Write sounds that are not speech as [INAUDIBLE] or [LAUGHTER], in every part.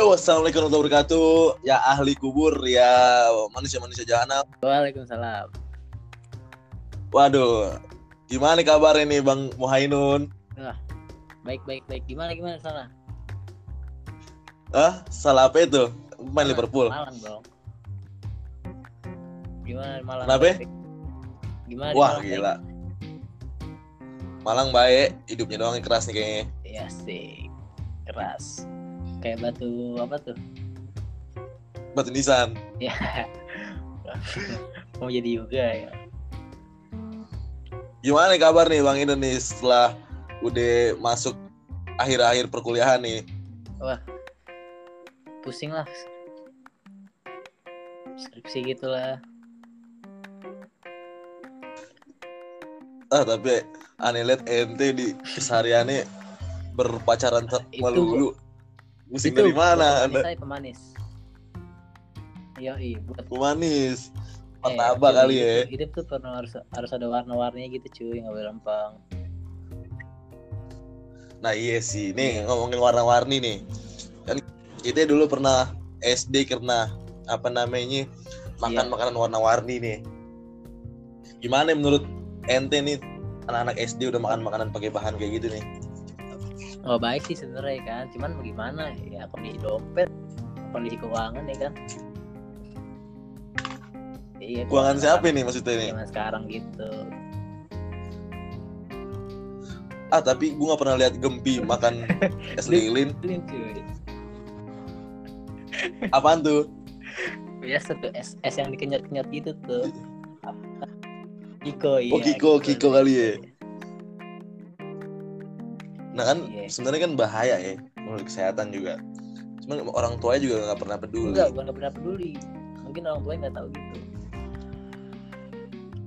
Yo, assalamualaikum warahmatullahi wabarakatuh. Ya ahli kubur, ya manusia-manusia jahanam. Waalaikumsalam. Waduh, gimana kabar ini Bang Muhainun? Baik baik baik. Gimana gimana sana? Ah, salah apa itu? Main Malang, Liverpool. Malang dong. Gimana Malang? Kenapa? Gimana? Wah, Malang, gila. Malang baik, hidupnya doang yang keras nih kayaknya. baik? Iya sih. Keras. Kayak batu apa tuh? Batu nisan. Ya. Mau jadi juga ya. Gimana kabar nih Bang nih setelah udah masuk akhir-akhir perkuliahan nih? Pusing lah. Skripsi gitu lah. Ah, tapi aneh liat ente di kesehariannya berpacaran Itu- melulu. Pusing Itu dari mana Anda? Saya pemanis. Iya, iya, buat Pemanis. eh, Martabak cuy, kali ya. hidup- Hidup tuh pernah harus harus ada warna-warninya gitu cuy, nggak boleh lempeng. Nah iya sih, nih ngomongin warna-warni nih. Kan kita dulu pernah SD karena apa namanya makan Iya. makanan warna-warni nih. Gimana menurut ente nih anak-anak SD udah makan makanan pakai bahan kayak gitu nih? Oh baik sih sebenarnya kan, cuman bagaimana ya kondisi dompet, kondisi keuangan ya kan. Iya. Keuangan siapa nih maksudnya? Zaman sekarang gitu. Ah tapi gua nggak pernah lihat Gempi makan [LAUGHS] es lilin. Apaan tuh? Biasa tuh es, es yang dikenyot-kenyot gitu tuh. [LAUGHS] Kiko iya. Oh, Kiko, Kiko kali ya. Nah kan Iya. sebenarnya kan bahaya ya menurut kesehatan juga. Cuman orang tuanya juga nggak pernah peduli. Enggak, bukan nggak pernah peduli. Mungkin orang tuanya nggak tahu gitu.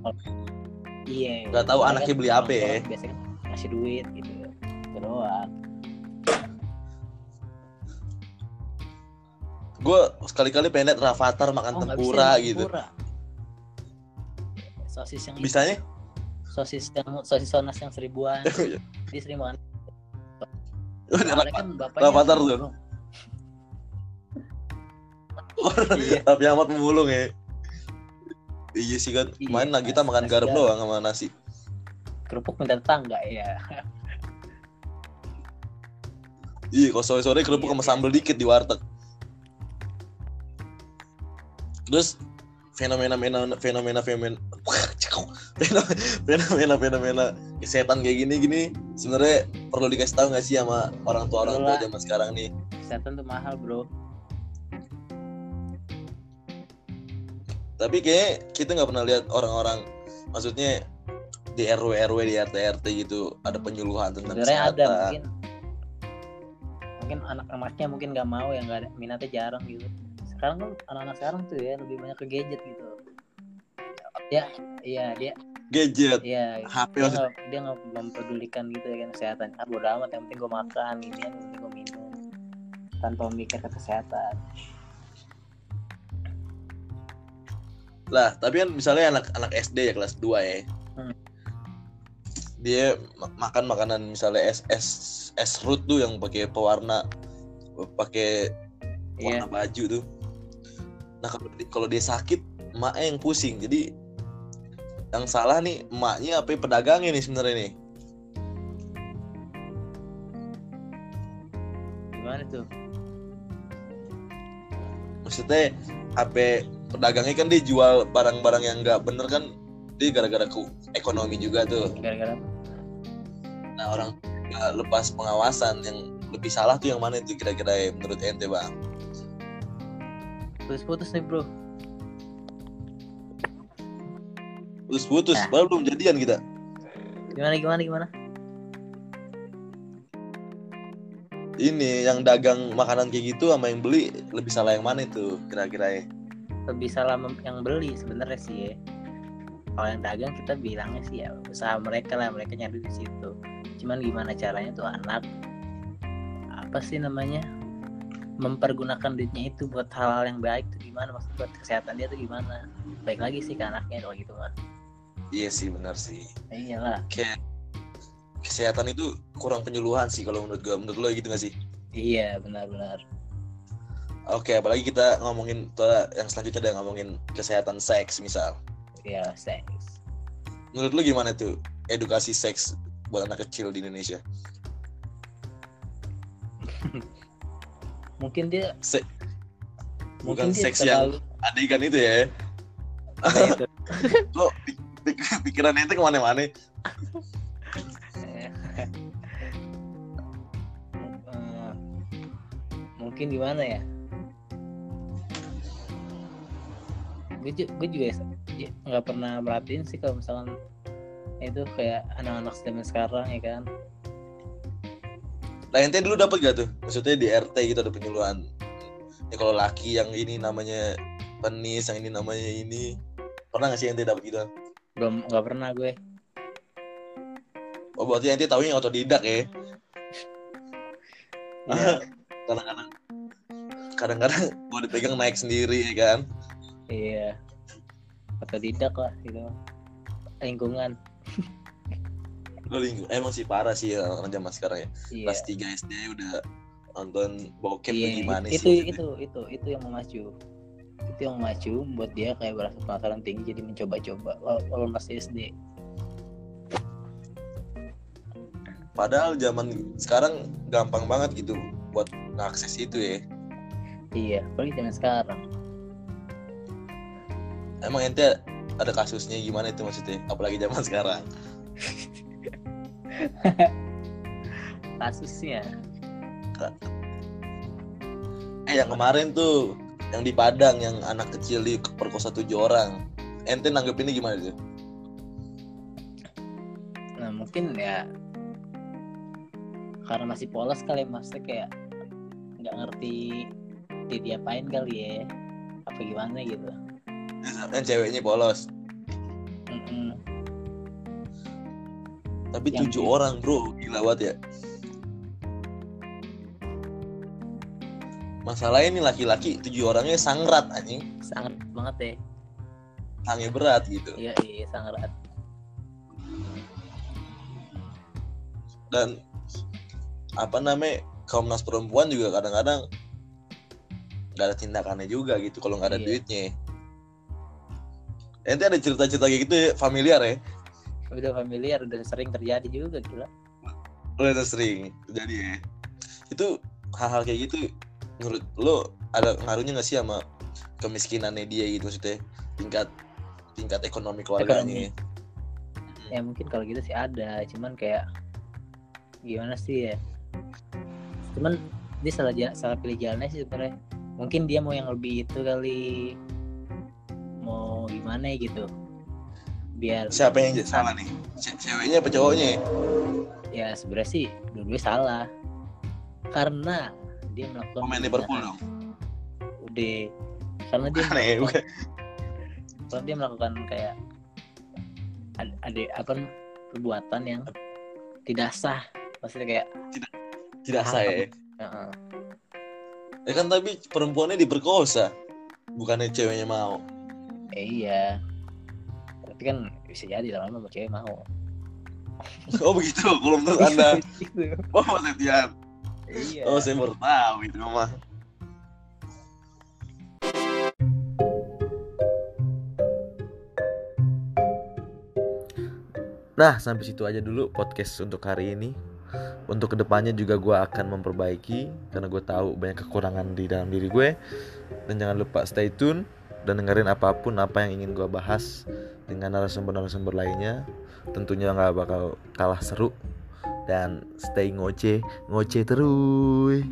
Oh, Iya. Nggak tahu anaknya kan beli apa ya. Biasanya kan ngasih duit gitu. Itu doang. Gue sekali-kali pengen liat Rafathar makan Oh, tempura bisa gitu. tempura. Sosis yang Bisanya? sosis yang sosis sonas yang seribuan. [LAUGHS] Dia sering makan. Soalnya kan bapaknya Rafathar tuh. Iya. Tapi amat pemulung ya. Iya sih kan. Iya, Main lah kita makan garam doang sama nasi. Kerupuk minta tetangga ya. Iya, kalau sore-sore kerupuk Iya, sama iya. sambal dikit di warteg. Terus fenomena fenomena fenomena fenomena fenomena fenomena kesehatan kayak gini gini sebenarnya perlu dikasih tahu nggak sih sama orang tua orang tua zaman sekarang nih Kesehatan tuh mahal, Bro. tapi kayak kita nggak pernah lihat orang-orang maksudnya di RW RW di RT RT gitu ada penyuluhan tentang Sebenarnya ada kesehatan mungkin mungkin anak-anaknya mungkin nggak mau yang nggak ada minatnya jarang gitu. Sekarang kan anak-anak sekarang tuh ya lebih banyak ke gadget gitu. Ya, iya dia, gadget. Iya HP dia nggak dia nggak mempedulikan gitu ya kan kesehatan. Ah bodo amat yang penting gue makan ini yang penting gue minum. Tanpa memikir ke kesehatan. lah tapi kan misalnya anak anak SD ya kelas 2 ya. Hmm. dia ma- makan makanan misalnya es es es root tuh yang pakai pewarna pakai warna baju tuh. Nah kalau di- kalau dia sakit emaknya yang pusing. Jadi yang salah nih emaknya apa pedagangnya nih sebenarnya nih gimana tuh? maksudnya apa pedagangnya kan dia jual barang-barang yang nggak bener kan dia gara-gara ke ekonomi juga tuh Gara-gara? Nah orang nggak lepas pengawasan yang lebih salah tuh yang mana itu kira-kira ya menurut ente bang? putus-putus nih bro. Putus-putus, Nah. baru belum jadian kita. Gimana gimana gimana? Ini yang dagang makanan kayak gitu sama yang beli lebih salah yang mana itu kira-kira ya? lebih salah yang beli sebenarnya sih ya. Kalau yang dagang kita bilangnya sih ya usaha mereka lah mereka nyari di situ. Cuman gimana caranya tuh anak apa sih namanya mempergunakan duitnya itu buat hal-hal yang baik tuh gimana maksud buat kesehatan dia tuh gimana baik lagi sih ke anaknya kalau gitu mah Iya sih benar sih. ya iyalah Kayak kesehatan itu kurang penyuluhan sih kalau menurut gue. Menurut lo gitu gak sih? iya benar-benar Oke, apalagi kita ngomongin yang selanjutnya ada ngomongin kesehatan seks misal. ya seks Menurut lu gimana tuh edukasi seks buat anak kecil di Indonesia? [LAUGHS] mungkin dia Se- mungkin bukan dia seks yang terlalu adegan itu ya. Nah, itu. [LAUGHS] Lo pikiran ente ke mana-mana. Eh, mungkin gimana ya gue ju- gue juga nggak pernah merhatiin sih kalau misalkan itu kayak anak-anak zaman sekarang ya kan Lah ente dulu dapat gak tuh? Maksudnya di RT gitu ada penyuluhan. Ya kalau laki yang ini namanya penis, yang ini namanya ini. Pernah gak sih ente dapat gitu? Belum nggak pernah gue Oh berarti ente taunya otodidak ya? Iya, Kadang-kadang kadang-kadang mau dipegang naik sendiri ya kan? iya atau tidak lah gitu lingkungan Lo lingku- emang sih parah sih ya orang zaman sekarang ya. iya Kelas 3 SD udah nonton bokep tuh gimana itu, sih? itu itu itu yang memacu itu yang memacu buat dia kayak berasa penasaran tinggi jadi mencoba-coba walaupun masih SD Padahal zaman sekarang gampang banget gitu buat ngakses itu ya. iya apalagi zaman sekarang Emang ente ada kasusnya gimana itu maksudnya? Apalagi zaman sekarang. [LAUGHS] kasusnya Eh yang kemarin tuh yang di Padang yang anak kecil di perkosa tujuh orang. Ente nanggepinnya gimana tuh? nah mungkin ya karena masih polos kali maksudnya kayak nggak ngerti dia diapain kali ya apa gimana gitu Yang ceweknya polos. Mm-mm. Tapi Yang tujuh orang bro, gila banget ya. Masalahnya ini laki-laki tujuh orangnya sangrat anjing, sangat banget ya sange berat gitu. iya iya sangat Dan apa namanya Komnas Perempuan juga kadang-kadang nggak ada tindakannya juga gitu kalau nggak ada Iya. duitnya. Ente ada cerita-cerita kayak gitu ya, familiar ya? udah familiar udah sering terjadi juga gila Udah sering terjadi ya. Itu hal-hal kayak gitu menurut lo ada ngaruhnya nggak sih sama kemiskinannya dia gitu? Maksudnya tingkat tingkat ekonomi keluarganya. ya mungkin kalau gitu sih ada. Cuman kayak gimana sih ya? Cuman dia salah salah pilih jalannya sih sebenarnya. Mungkin dia mau yang lebih itu kali. Mau gimana ya gitu. Biar Siapa yang salah nih? Ce- Ceweknya apa cowoknya? ya sebenarnya sih dua salah. Karena dia melakukan Pemain Liverpool dong. udah karena dia Aneh, melakukan, karena dia melakukan kayak ada, ada apa perbuatan yang tidak sah maksudnya kayak Tidak sah ya. Heeh. Ya kan tapi perempuannya diperkosa. Bukannya ceweknya mau. Eh, iya tapi kan bisa jadi lama-lama cewek mau Oh begitu, kalau menurut anda. [LAUGHS] Gitu. Oh Mas Septian. Iya Oh saya baru tahu itu mah. Nah, sampai situ aja dulu podcast untuk hari ini. Untuk ke depannya juga gue akan memperbaiki karena gue tahu banyak kekurangan di dalam diri gue. Dan jangan lupa stay tune dan dengerin apa pun apa yang ingin gue bahas dengan narasumber-narasumber lainnya. Tentunya nggak bakal kalah seru dan stay ngoceh, ngoceh terus.